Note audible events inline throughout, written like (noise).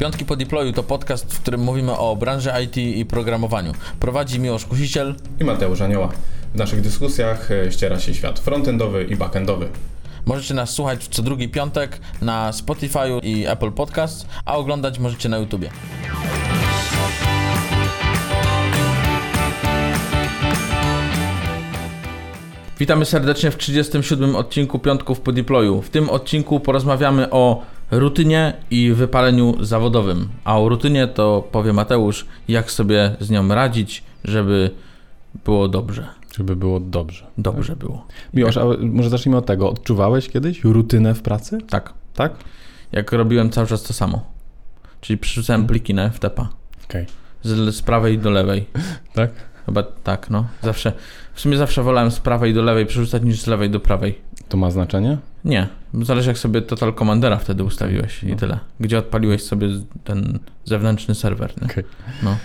Piątki po deployu to podcast, w którym mówimy o branży IT i programowaniu. Prowadzi Miłosz Kusiciel i Mateusz Anioła. W naszych dyskusjach e, ściera się świat frontendowy i backendowy. Możecie nas słuchać co drugi piątek na Spotify i Apple Podcast, a oglądać możecie na YouTubie. Witamy serdecznie w 37 odcinku Piątków po deployu. W tym odcinku porozmawiamy o rutynie i wypaleniu zawodowym. A o rutynie to powie Mateusz, jak sobie z nią radzić, żeby było dobrze. Żeby było dobrze. Dobrze było. Miłosz, a może zacznijmy od tego. Odczuwałeś kiedyś rutynę w pracy? Tak. Tak? Jak robiłem cały czas to samo. Czyli przerzucałem pliki na FTP. Okej. Z, z prawej do lewej. (laughs) Tak? Chyba tak, no. Zawsze, w sumie zawsze wolałem z prawej do lewej przerzucać niż z lewej do prawej. To ma znaczenie? Nie, zależy jak sobie Total Commandera wtedy ustawiłeś i No. tyle. Gdzie odpaliłeś sobie ten zewnętrzny serwer, nie? Okej. No.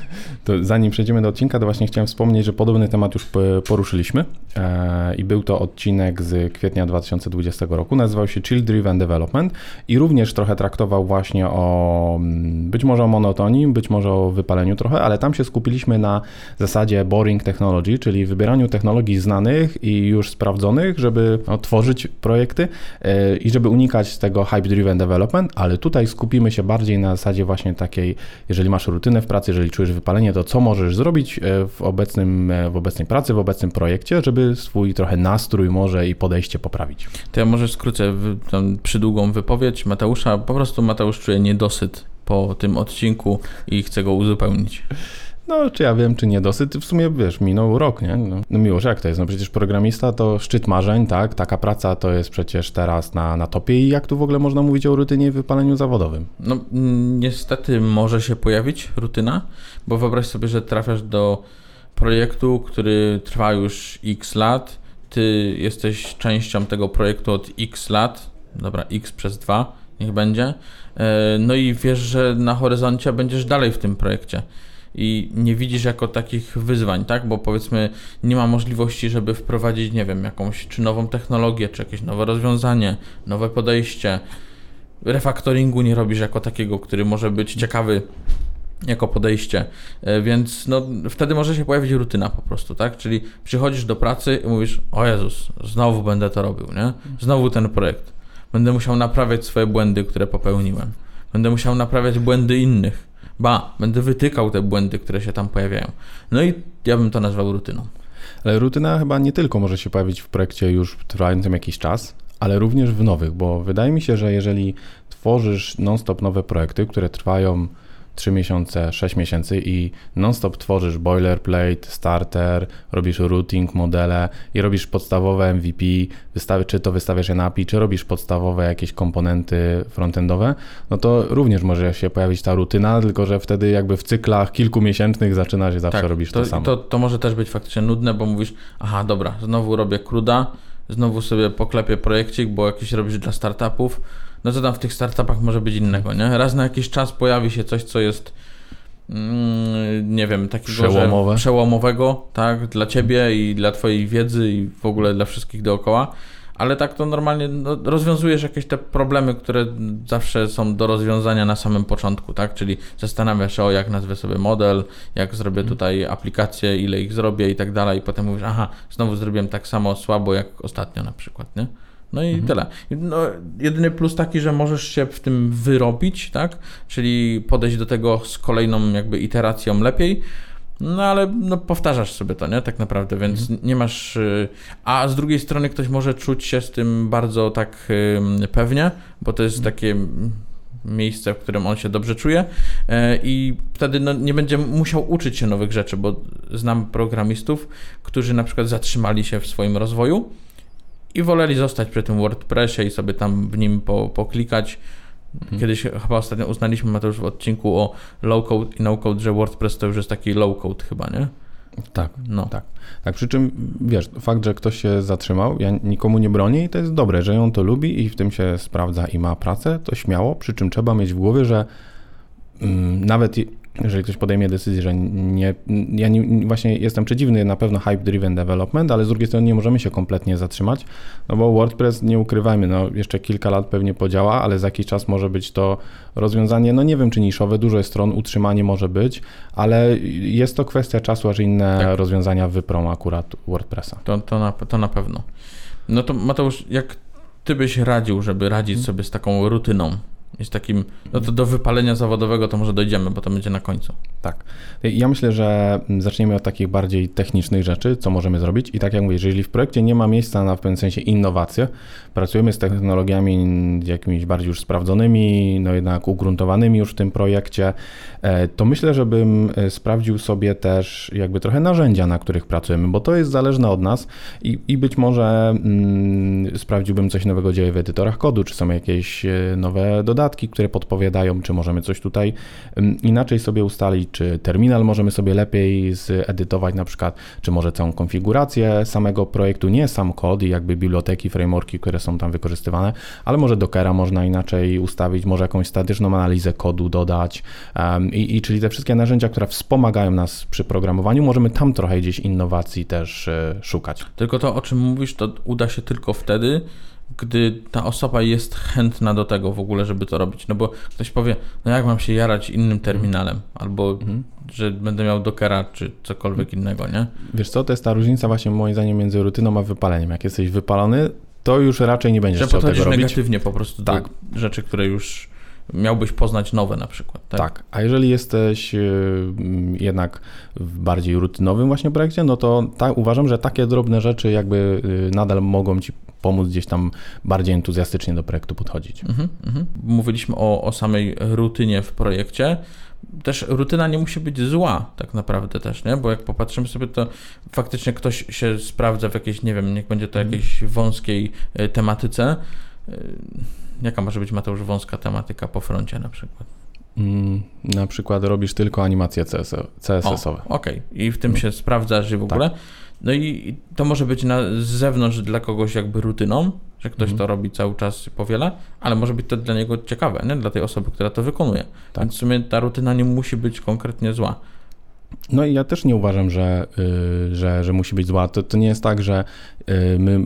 To zanim przejdziemy do odcinka, to właśnie chciałem wspomnieć, że podobny temat już poruszyliśmy e, i był to odcinek z kwietnia 2020 roku. Nazywał się Chill Driven Development i również trochę traktował właśnie o mm, być może o monotonii, być może o wypaleniu trochę, ale tam się skupiliśmy na zasadzie boring technology, czyli wybieraniu technologii znanych i już sprawdzonych, żeby no, tworzyć projekty e, i żeby unikać tego hype driven development, ale tutaj skupimy się bardziej na zasadzie właśnie takiej, jeżeli masz rutynę w pracy, jeżeli czujesz wypalenie, to co możesz zrobić e, w, obecnym, e, w obecnej pracy, w obecnym projekcie, żeby swój trochę nastrój może i podejście poprawić. To ja może skrócę tą przydługą wypowiedź Mateusza. Po prostu Mateusz czuje niedosyt po tym odcinku i chce go uzupełnić. No, czy ja wiem, czy nie dosyć. W sumie, wiesz, minął rok, nie? No, no miłość, jak to jest? No przecież programista to szczyt marzeń, tak? Taka praca to jest przecież teraz na, na topie i jak tu w ogóle można mówić o rutynie i wypaleniu zawodowym? No, niestety może się pojawić rutyna, bo wyobraź sobie, że trafiasz do projektu, który trwa już x lat. Ty jesteś częścią tego projektu od x lat, dobra, x przez 2, niech będzie. E, No i wiesz, że na horyzoncie będziesz dalej w tym projekcie. I nie widzisz jako takich wyzwań, tak? Bo powiedzmy, nie ma możliwości, żeby wprowadzić, nie wiem, jakąś czy nową technologię, czy jakieś nowe rozwiązanie, nowe podejście refaktoringu nie robisz jako takiego, który może być ciekawy jako podejście, E, więc no, wtedy może się pojawić rutyna po prostu, tak? Czyli przychodzisz do pracy i mówisz, o Jezus, znowu będę to robił, nie? Znowu ten projekt. Będę musiał naprawiać swoje błędy, które popełniłem. Będę musiał naprawiać błędy innych. Ba, będę wytykał te błędy, które się tam pojawiają. No i ja bym to nazwał rutyną. Ale rutyna chyba nie tylko może się pojawić w projekcie już trwającym jakiś czas, ale również w nowych, bo wydaje mi się, że jeżeli tworzysz non-stop nowe projekty, które trwają 3 miesiące, 6 miesięcy i non-stop tworzysz boilerplate, starter, robisz routing, modele i robisz podstawowe MVP, wystawy, czy to wystawiasz je na API, czy robisz podstawowe jakieś komponenty frontendowe, no to również może się pojawić ta rutyna, tylko że wtedy jakby w cyklach kilkumiesięcznych zaczynasz i zawsze robisz to, Tak, to, samo. To, to może też być faktycznie nudne, bo mówisz, aha, dobra, znowu robię cruda, znowu sobie poklepię projekcik, bo jakiś robisz dla startupów. No co tam w tych startupach może być innego, nie? Raz na jakiś czas pojawi się coś, co jest mm, nie wiem, takiego że Przełomowe. przełomowego, tak, dla ciebie i dla twojej wiedzy i w ogóle dla wszystkich dookoła. Ale tak to normalnie no, rozwiązujesz jakieś te problemy, które zawsze są do rozwiązania na samym początku, tak? Czyli zastanawiasz się, o jak nazwę sobie model, jak zrobię tutaj aplikację, ile ich zrobię i tak dalej, i potem mówisz, aha, znowu zrobiłem tak samo słabo jak ostatnio na przykład, nie? No i tyle. No, jedyny plus taki, że możesz się w tym wyrobić, tak? Czyli podejść do tego z kolejną jakby iteracją lepiej. No ale no, powtarzasz sobie to, nie? Tak naprawdę, więc nie masz. y, A z drugiej strony ktoś może czuć się z tym bardzo tak pewnie, bo to jest takie mm, miejsce, w którym on się dobrze czuje e, i wtedy no, nie będzie musiał uczyć się nowych rzeczy, bo znam programistów, którzy na przykład zatrzymali się w swoim rozwoju i woleli zostać przy tym WordPressie i sobie tam w nim po, poklikać. Kiedyś chyba ostatnio uznaliśmy, Mateusz, w odcinku o low-code i no-code, że WordPress to już jest taki low-code chyba, nie? Tak. No. Tak. Tak, przy czym wiesz, fakt, że ktoś się zatrzymał, ja nikomu nie bronię i to jest dobre, że on to lubi i w tym się sprawdza i ma pracę, to śmiało, przy czym trzeba mieć w głowie, że mm, nawet jeżeli ktoś podejmie decyzję, że nie, ja nie, właśnie jestem przeciwny na pewno hype-driven development, ale z drugiej strony nie możemy się kompletnie zatrzymać, no bo WordPress, nie ukrywajmy, no jeszcze kilka lat pewnie podziała, ale za jakiś czas może być to rozwiązanie, no nie wiem czy niszowe, dużo jest stron, utrzymanie może być, ale jest to kwestia czasu, aż inne tak. rozwiązania wyprą akurat WordPressa. To, to, na, to na pewno. No to Mateusz, jak ty byś radził, żeby radzić hmm. sobie z taką rutyną? Jest takim, no to do wypalenia zawodowego to może dojdziemy, bo to będzie na końcu. Tak. Ja myślę, że zaczniemy od takich bardziej technicznych rzeczy, co możemy zrobić. I tak jak mówię, jeżeli w projekcie nie ma miejsca na w pewnym sensie innowacje, pracujemy z technologiami jakimiś bardziej już sprawdzonymi, no jednak ugruntowanymi już w tym projekcie, e, to myślę, żebym e, sprawdził sobie też jakby trochę narzędzia, na których pracujemy, bo to jest zależne od nas i, i być może mm, sprawdziłbym coś nowego dzieje w edytorach kodu, czy są jakieś e, nowe dodatki, które podpowiadają, czy możemy coś tutaj mm, inaczej sobie ustalić, czy terminal możemy sobie lepiej zedytować na przykład, czy może całą konfigurację samego projektu, nie sam kod i jakby biblioteki, frameworki, które są tam wykorzystywane, ale może Dockera można inaczej ustawić, może jakąś statyczną analizę kodu dodać i, i, czyli te wszystkie narzędzia, które wspomagają nas przy programowaniu, możemy tam trochę gdzieś innowacji też y, szukać. Tylko to, o czym mówisz, to uda się tylko wtedy, gdy ta osoba jest chętna do tego w ogóle, żeby to robić. No bo ktoś powie, no jak mam się jarać innym terminalem, albo mhm. że będę miał Dockera, czy cokolwiek innego, nie? Wiesz co, to jest ta różnica właśnie moim zdaniem między rutyną a wypaleniem. Jak jesteś wypalony, to już raczej nie będziesz chciał tego robić. negatywnie po prostu tak. do rzeczy, które już miałbyś poznać nowe na przykład. Tak, tak. a jeżeli jesteś y, jednak w bardziej rutynowym właśnie projekcie, no to tak, uważam, że takie drobne rzeczy jakby y, nadal mogą ci pomóc gdzieś tam bardziej entuzjastycznie do projektu podchodzić. Mhm, mhm. Mówiliśmy o, o samej rutynie w projekcie też rutyna nie musi być zła, tak naprawdę też, nie? Bo jak popatrzymy sobie, to faktycznie ktoś się sprawdza w jakiejś, nie wiem, niech będzie to mhm. jakiejś wąskiej e, tematyce. E, jaka może być, Mateusz, wąska tematyka po froncie na przykład? Mm, na przykład robisz tylko animacje CSS-owe. Okej, okay. i w tym no. się sprawdzasz i w ogóle. Tak. No i to może być na, z zewnątrz dla kogoś jakby rutyną, że ktoś mhm. to robi cały czas powiela, ale może być to dla niego ciekawe, nie? dla tej osoby, która to wykonuje. Tak. Więc w sumie ta rutyna nie musi być konkretnie zła. No i ja też nie uważam, że, y, że, że musi być zła. To, to nie jest tak, że y, my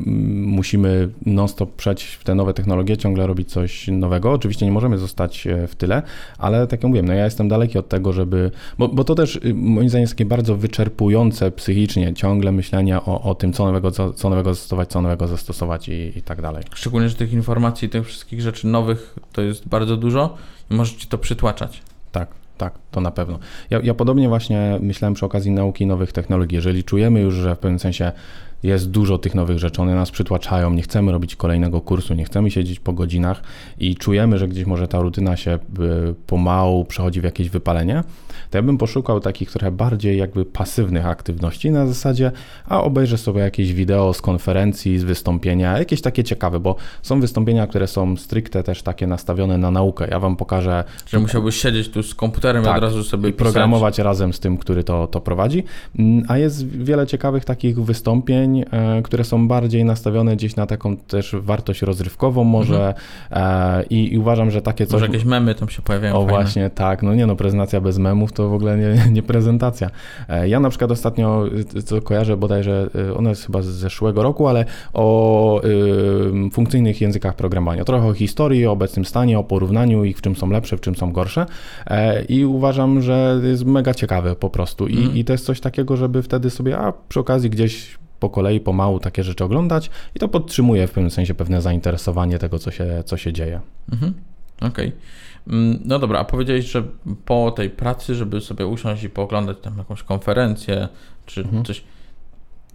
musimy non-stop przejść w te nowe technologie, ciągle robić coś nowego. Oczywiście nie możemy zostać e, w tyle, ale tak jak mówiłem, no ja jestem daleki od tego, żeby, bo, bo to też y, moim zdaniem jest takie bardzo wyczerpujące psychicznie, ciągle myślenie o, o tym, co nowego, co, co nowego zastosować, co nowego zastosować i, i tak dalej. Szczególnie, że tych informacji, tych wszystkich rzeczy nowych to jest bardzo dużo i możecie to przytłaczać. Tak tak, to na pewno. Ja, ja podobnie właśnie myślałem przy okazji nauki nowych technologii. Jeżeli czujemy już, że w pewnym sensie jest dużo tych nowych rzeczy, one nas przytłaczają, nie chcemy robić kolejnego kursu, nie chcemy siedzieć po godzinach i czujemy, że gdzieś może ta rutyna się y, pomału przechodzi w jakieś wypalenie, to ja bym poszukał takich trochę bardziej jakby pasywnych aktywności na zasadzie, a obejrzę sobie jakieś wideo z konferencji, z wystąpienia, jakieś takie ciekawe, bo są wystąpienia, które są stricte też takie nastawione na naukę. Ja wam pokażę. Że musiałbyś siedzieć tu z komputerem tak, i od razu sobie i programować razem z tym, który to, to prowadzi. Mm, a jest wiele ciekawych takich wystąpień, e, które są bardziej nastawione gdzieś na taką też wartość rozrywkową może mhm. i, i, uważam, że takie coś... Może jakieś memy tam się pojawiają. O fajne. właśnie, tak. No nie no, prezentacja bez memów to w ogóle nie, (laughs) nie prezentacja. E, ja na przykład ostatnio, co kojarzę bodajże, e, ona jest chyba z zeszłego roku, ale o y, funkcyjnych językach programowania. Trochę o historii, o obecnym stanie, o porównaniu ich, w czym są lepsze, w czym są gorsze. E, I uważam, że jest mega ciekawe po prostu. I, mm. i to jest coś takiego, żeby wtedy sobie, a przy okazji gdzieś po kolei, pomału takie rzeczy oglądać i to podtrzymuje w pewnym sensie pewne zainteresowanie tego, co się, co się dzieje. Mhm. Okej. Okay. Mm, no dobra, a powiedziałeś, że po tej pracy, żeby sobie usiąść i pooglądać tam jakąś konferencję czy mhm. coś.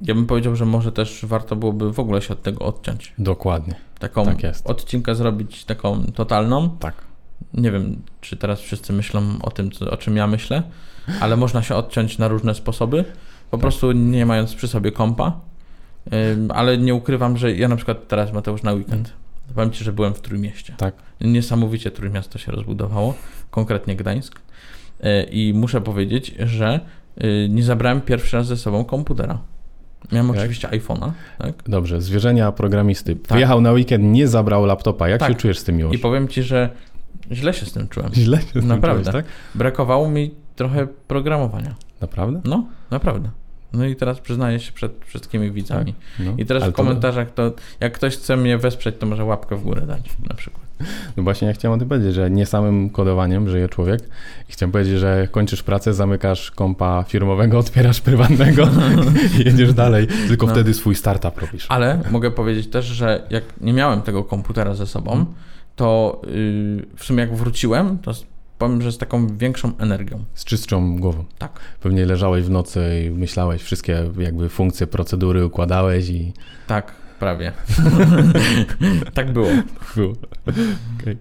Ja bym powiedział, że może też warto byłoby w ogóle się od tego odciąć. Dokładnie. Taką tak jest. odcinkę zrobić taką totalną. Tak. Nie wiem, czy teraz wszyscy myślą o tym, co, o czym ja myślę, ale można się odciąć na różne sposoby. Po tak. prostu nie mając przy sobie kompa. ale nie ukrywam, że ja na przykład teraz Mateusz na weekend. Mhm Powiem Ci, że byłem w Trójmieście. Tak. Niesamowicie Trójmiasto się rozbudowało, konkretnie Gdańsk. E, I muszę powiedzieć, że e, nie zabrałem pierwszy raz ze sobą komputera. Miałem tak. oczywiście iPhone'a. Tak? Dobrze, zwierzenia programisty. Tak. Wyjechał na weekend, nie zabrał laptopa. Jak tak. się czujesz z tym już? I powiem Ci, że Źle się z tym czułem. Źle się z tym Naprawdę. czułeś, tak? Brakowało mi trochę programowania. Naprawdę? No, naprawdę. No i teraz przyznaję się przed wszystkimi widzami. No. I teraz Ale w komentarzach to, jak ktoś chce mnie wesprzeć, to może łapkę w górę dać na przykład. No właśnie ja chciałem o tym powiedzieć, że nie samym kodowaniem żyje człowiek. I chciałem powiedzieć, że kończysz pracę, zamykasz kompa firmowego, otwierasz prywatnego (laughs) i jedziesz dalej. Tylko No. wtedy swój startup robisz. Ale mogę powiedzieć też, że jak nie miałem tego komputera ze sobą, Mhm. to yy, w sumie jak wróciłem, to powiem, że z taką większą energią. Z czystszą głową. Tak. Pewnie leżałeś w nocy i myślałeś, wszystkie jakby funkcje, procedury układałeś i Tak, prawie. (laughs) tak było. było. Okej.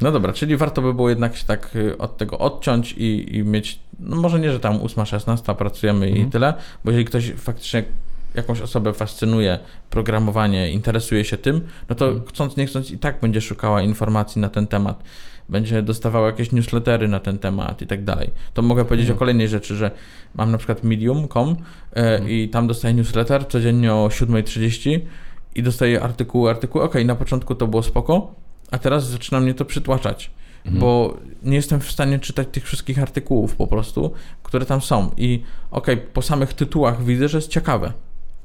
No dobra, czyli warto by było jednak się tak y, od tego odciąć i, i mieć, no może nie, że tam 8-16 pracujemy i Mhm. tyle, bo jeżeli ktoś faktycznie jakąś osobę fascynuje programowanie, interesuje się tym, no to Mhm. chcąc nie chcąc i tak będzie szukała informacji na ten temat, będzie dostawała jakieś newslettery na ten temat i tak dalej. To mogę powiedzieć Mhm. o kolejnej rzeczy, że mam na przykład medium.com e, Mhm. i tam dostaję newsletter codziennie o 7.30 i dostaję artykuły, artykuły, okej, na początku to było spoko, a teraz zaczyna mnie to przytłaczać, Mhm. bo nie jestem w stanie czytać tych wszystkich artykułów po prostu, które tam są i okej, po samych tytułach widzę, że jest ciekawe,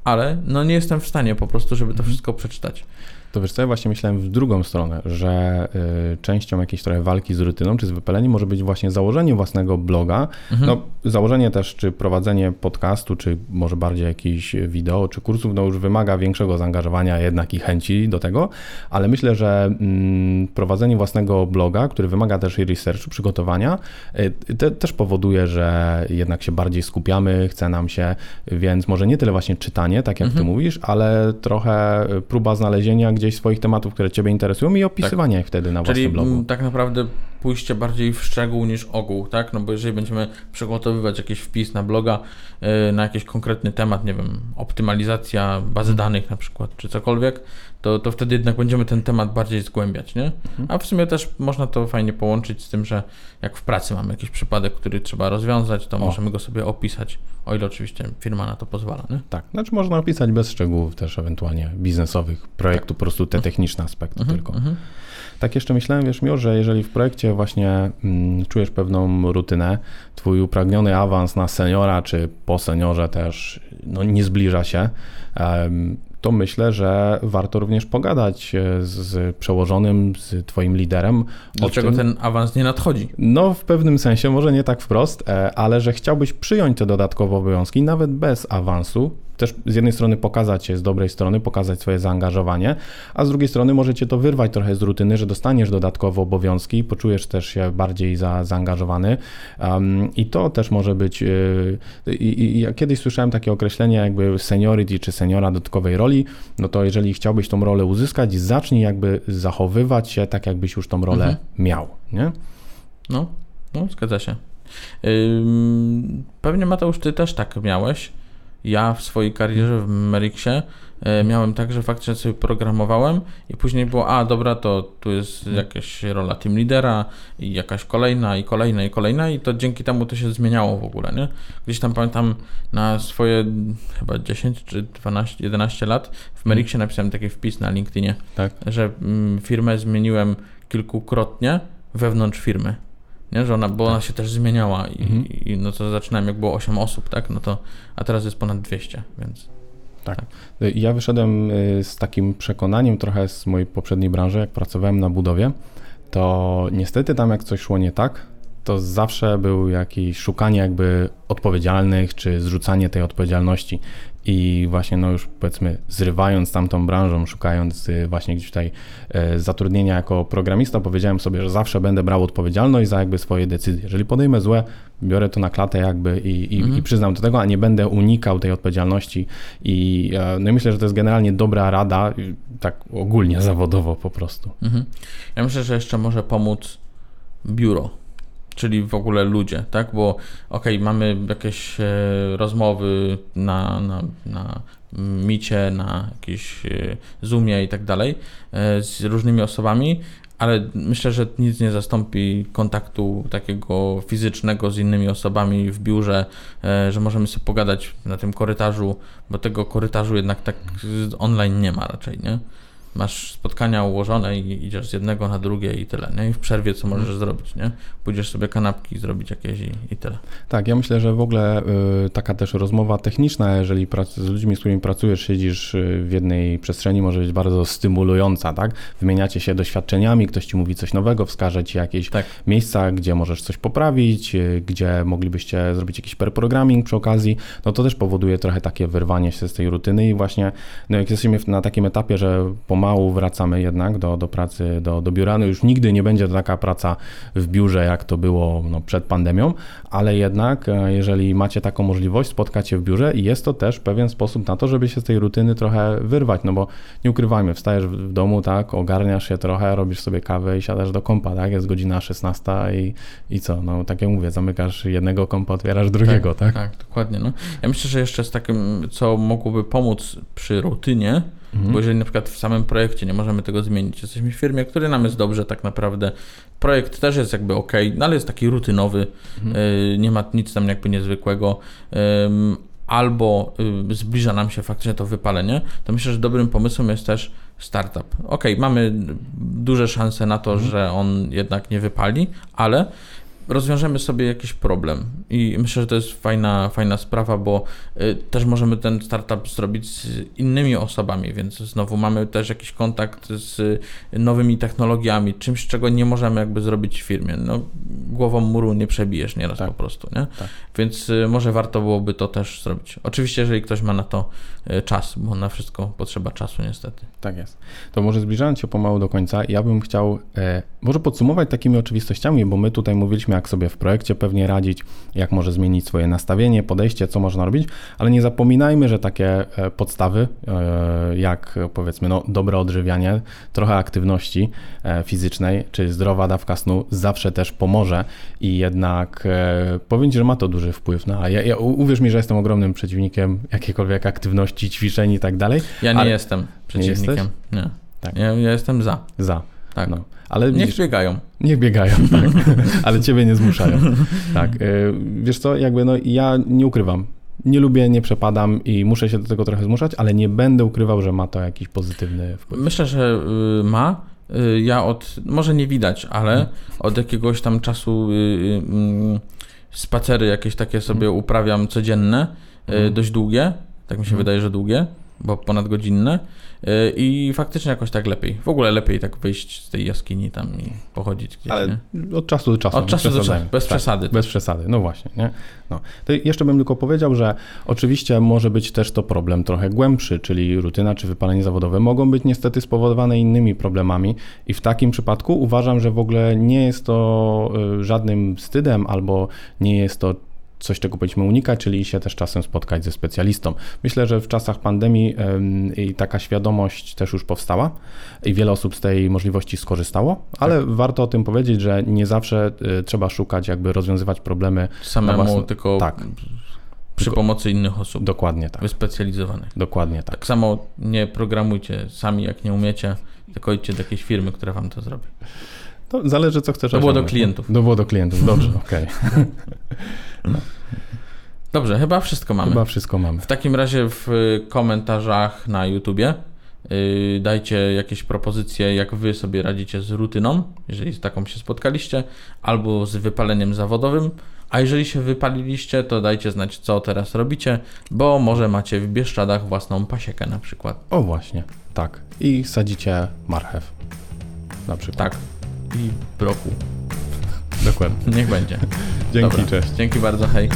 ale no nie jestem w stanie po prostu, żeby to Mhm. wszystko przeczytać. To wiesz co, ja właśnie myślałem w drugą stronę, że y, częścią jakiejś trochę walki z rutyną czy z wypaleniem może być właśnie założenie własnego bloga. Mhm. No, założenie też, czy prowadzenie podcastu, czy może bardziej jakichś wideo, czy kursów, no już wymaga większego zaangażowania jednak i chęci do tego, ale myślę, że mm, prowadzenie własnego bloga, który wymaga też i researchu, przygotowania, y, te, też powoduje, że jednak się bardziej skupiamy, chce nam się, więc może nie tyle właśnie czytanie, tak jak ty Mhm. mówisz, ale trochę próba znalezienia gdzieś swoich tematów, które ciebie interesują i opisywania ich wtedy na Czyli własnym blogu. mm, tak naprawdę pójście bardziej w szczegół niż ogół, tak? No bo jeżeli będziemy przygotowywać jakiś wpis na bloga yy, na jakiś konkretny temat, nie wiem, optymalizacja bazy danych na przykład, czy cokolwiek, to, to wtedy jednak będziemy ten temat bardziej zgłębiać, nie? A w sumie też można to fajnie połączyć z tym, że jak w pracy mamy jakiś przypadek, który trzeba rozwiązać, to O. możemy go sobie opisać, o ile oczywiście firma na to pozwala, nie? Tak, znaczy można opisać bez szczegółów też ewentualnie biznesowych projektu, po prostu te techniczne aspekty Mhm, tylko. mhm. Tak jeszcze myślałem, wiesz Mio, że jeżeli w projekcie właśnie mm, czujesz pewną rutynę, twój upragniony awans na seniora, czy po seniorze też no, nie zbliża się, em, to myślę, że warto również pogadać e, z, przełożonym, z twoim liderem. Dlaczego tym, ten awans nie nadchodzi? No, w pewnym sensie, może nie tak wprost, e, ale że chciałbyś przyjąć te dodatkowe obowiązki, nawet bez awansu. Też z jednej strony pokazać się z dobrej strony, pokazać swoje zaangażowanie, a z drugiej strony możecie to wyrwać trochę z rutyny, że dostaniesz dodatkowe obowiązki, poczujesz też się bardziej za, zaangażowany. Um, I to też może być. Yy, i, ja kiedyś słyszałem takie określenie, jakby seniority czy seniora dodatkowej roli. No to jeżeli chciałbyś tą rolę uzyskać, zacznij jakby zachowywać się tak, jakbyś już tą rolę Mhm. miał. Nie? No, no zgadza się. Pewnie Mateusz, ty też tak miałeś. Ja w swojej karierze w Merixie e, miałem tak, że faktycznie sobie programowałem i później było, a dobra, to tu jest jakaś rola team lidera i jakaś kolejna i kolejna i kolejna i to dzięki temu to się zmieniało w ogóle, nie? Gdzieś tam pamiętam na swoje chyba 10 czy 12, 11 lat w Merixie napisałem taki wpis na LinkedInie, Tak. że mm, firmę zmieniłem kilkukrotnie wewnątrz firmy. Nie, że ona, bo ona się też zmieniała i, Mhm. i no to zaczynałem jak było 8 osób, tak? No to, a teraz jest ponad 200, więc Ja wyszedłem y, z takim przekonaniem trochę z mojej poprzedniej branży, jak pracowałem na budowie, to niestety tam jak coś szło nie tak, to zawsze był jakieś szukanie jakby odpowiedzialnych, czy zrzucanie tej odpowiedzialności. I właśnie no już powiedzmy zrywając tamtą branżą, szukając y, właśnie gdzieś tutaj e, zatrudnienia jako programista, powiedziałem sobie, że zawsze będę brał odpowiedzialność za jakby swoje decyzje. Jeżeli podejmę złe, biorę to na klatę jakby i, i, Mhm. i przyznam do tego, a nie będę unikał tej odpowiedzialności. I e, no i myślę, że to jest generalnie dobra rada, tak ogólnie zawodowo po prostu. mhm. ja myślę, że jeszcze może pomóc biuro, czyli w ogóle ludzie, tak? Bo okej, mamy jakieś e, rozmowy na, na, na micie, na jakiejś e, Zoomie i tak dalej e, z różnymi osobami, ale myślę, że nic nie zastąpi kontaktu takiego fizycznego z innymi osobami w biurze, e, że możemy sobie pogadać na tym korytarzu, bo tego korytarzu jednak tak online nie ma raczej, nie? Masz spotkania ułożone i idziesz z jednego na drugie i tyle, nie? I w przerwie co możesz zrobić, nie? Pójdziesz sobie kanapki zrobić jakieś i, i tyle. Tak, ja myślę, że w ogóle y, taka też rozmowa techniczna, jeżeli prac, z ludźmi, z którymi pracujesz, siedzisz y, w jednej przestrzeni, może być bardzo stymulująca, tak? Wymieniacie się doświadczeniami, ktoś ci mówi coś nowego, wskaże ci jakieś Tak. miejsca, gdzie możesz coś poprawić, y, gdzie moglibyście zrobić jakiś pair programming przy okazji, no to też powoduje trochę takie wyrwanie się z tej rutyny i właśnie, no jak jesteśmy na takim etapie, że pomału wracamy jednak do, do pracy, do, do biura, no już nigdy nie będzie to taka praca w biurze, jak to było no, przed pandemią, ale jednak e, jeżeli macie taką możliwość, spotkać się w biurze i jest to też pewien sposób na to, żeby się z tej rutyny trochę wyrwać, no bo nie ukrywajmy, wstajesz w domu, tak, ogarniasz się trochę, robisz sobie kawę i siadasz do kompa, tak, jest godzina 16 i, i co, no tak jak mówię, zamykasz jednego kompa, otwierasz drugiego, tak? Tak, dokładnie. No. Ja myślę, że jeszcze z takim, co mogłoby pomóc przy rutynie, Mhm. bo jeżeli na przykład w samym projekcie nie możemy tego zmienić, jesteśmy w firmie, który nam jest dobrze tak naprawdę, projekt też jest jakby ok, no ale jest taki rutynowy, Mhm. y, nie ma nic tam jakby niezwykłego, albo y, zbliża nam się faktycznie to wypalenie, to myślę, że dobrym pomysłem jest też startup. Ok, mamy duże szanse na to, Mhm. że on jednak nie wypali, ale rozwiążemy sobie jakiś problem i myślę, że to jest fajna, fajna sprawa, bo y, też możemy ten startup zrobić z innymi osobami, więc znowu mamy też jakiś kontakt z nowymi technologiami, czymś, czego nie możemy jakby zrobić w firmie. No, głową muru nie przebijesz nieraz Tak. po prostu, nie? Tak. Więc y, może warto byłoby to też zrobić. Oczywiście, jeżeli ktoś ma na to y, czas, bo na wszystko potrzeba czasu niestety. Tak jest. To może zbliżając się pomału do końca, ja bym chciał e, może podsumować takimi oczywistościami, bo my tutaj mówiliśmy, jak sobie w projekcie pewnie radzić, jak może zmienić swoje nastawienie, podejście, co można robić, ale nie zapominajmy, że takie e, podstawy, e, jak powiedzmy, no, dobre odżywianie, trochę aktywności e, fizycznej, czy zdrowa dawka snu zawsze też pomoże i jednak powiem Ci, że ma to duży wpływ na, ja, ja, uwierz mi, że jestem ogromnym przeciwnikiem jakiejkolwiek aktywności, ćwiczeń i tak dalej. Ja nie Ale- jestem przeciwnikiem. Nie. Tak. Ja, ja jestem za. Za. Tak. No. Ale Niech widzisz, biegają. niech biegają, (laughs) tak. (laughs) ale ciebie nie zmuszają. Tak. y, Wiesz co, jakby no ja nie ukrywam. Nie lubię, nie przepadam i muszę się do tego trochę zmuszać, ale nie będę ukrywał, że ma to jakiś pozytywny wpływ. Myślę, że y, ma. Y, Ja od, może nie widać, ale od jakiegoś tam czasu mm, spacery jakieś takie sobie uprawiam codzienne, Mhm. dość długie, tak mi się Mhm. wydaje, że długie, bo ponadgodzinne y, i faktycznie jakoś tak lepiej. W ogóle lepiej tak wyjść z tej jaskini tam i pochodzić gdzieś, Ale nie? od czasu do czasu. Od czasu do czasu, bez Tak, przesady. Bez przesady, no właśnie. Nie? No. To jeszcze bym tylko powiedział, że oczywiście może być też to problem trochę głębszy, czyli rutyna czy wypalenie zawodowe mogą być niestety spowodowane innymi problemami i w takim przypadku uważam, że w ogóle nie jest to y, żadnym wstydem albo nie jest to coś, czego powinniśmy unikać, czyli się też czasem spotkać ze specjalistą. Myślę, że w czasach pandemii em, i taka świadomość też już powstała i wiele osób z tej możliwości skorzystało, ale warto o tym powiedzieć, że nie zawsze y, trzeba szukać, jakby rozwiązywać problemy Samemu, własne- tylko tak. przy Tylko- pomocy innych osób Dokładnie tak. wyspecjalizowanych. Dokładnie tak. Tak samo nie programujcie sami, jak nie umiecie, tylko idźcie do jakiejś firmy, która wam to zrobi. To zależy, co chcesz To było do osiągnąć. klientów. To było do klientów, dobrze, okej. (laughs) Dobrze, chyba wszystko mamy. Chyba wszystko mamy. W takim razie w y, komentarzach na YouTubie y, dajcie jakieś propozycje, jak wy sobie radzicie z rutyną, jeżeli z taką się spotkaliście, albo z wypaleniem zawodowym. A jeżeli się wypaliliście, to dajcie znać, co teraz robicie, bo może macie w Bieszczadach własną pasiekę na przykład. O właśnie, tak. I sadzicie marchew. Na przykład. Tak. I broku. Dokładnie. Niech będzie. Dzięki, Dobra. cześć. Dzięki bardzo, hej.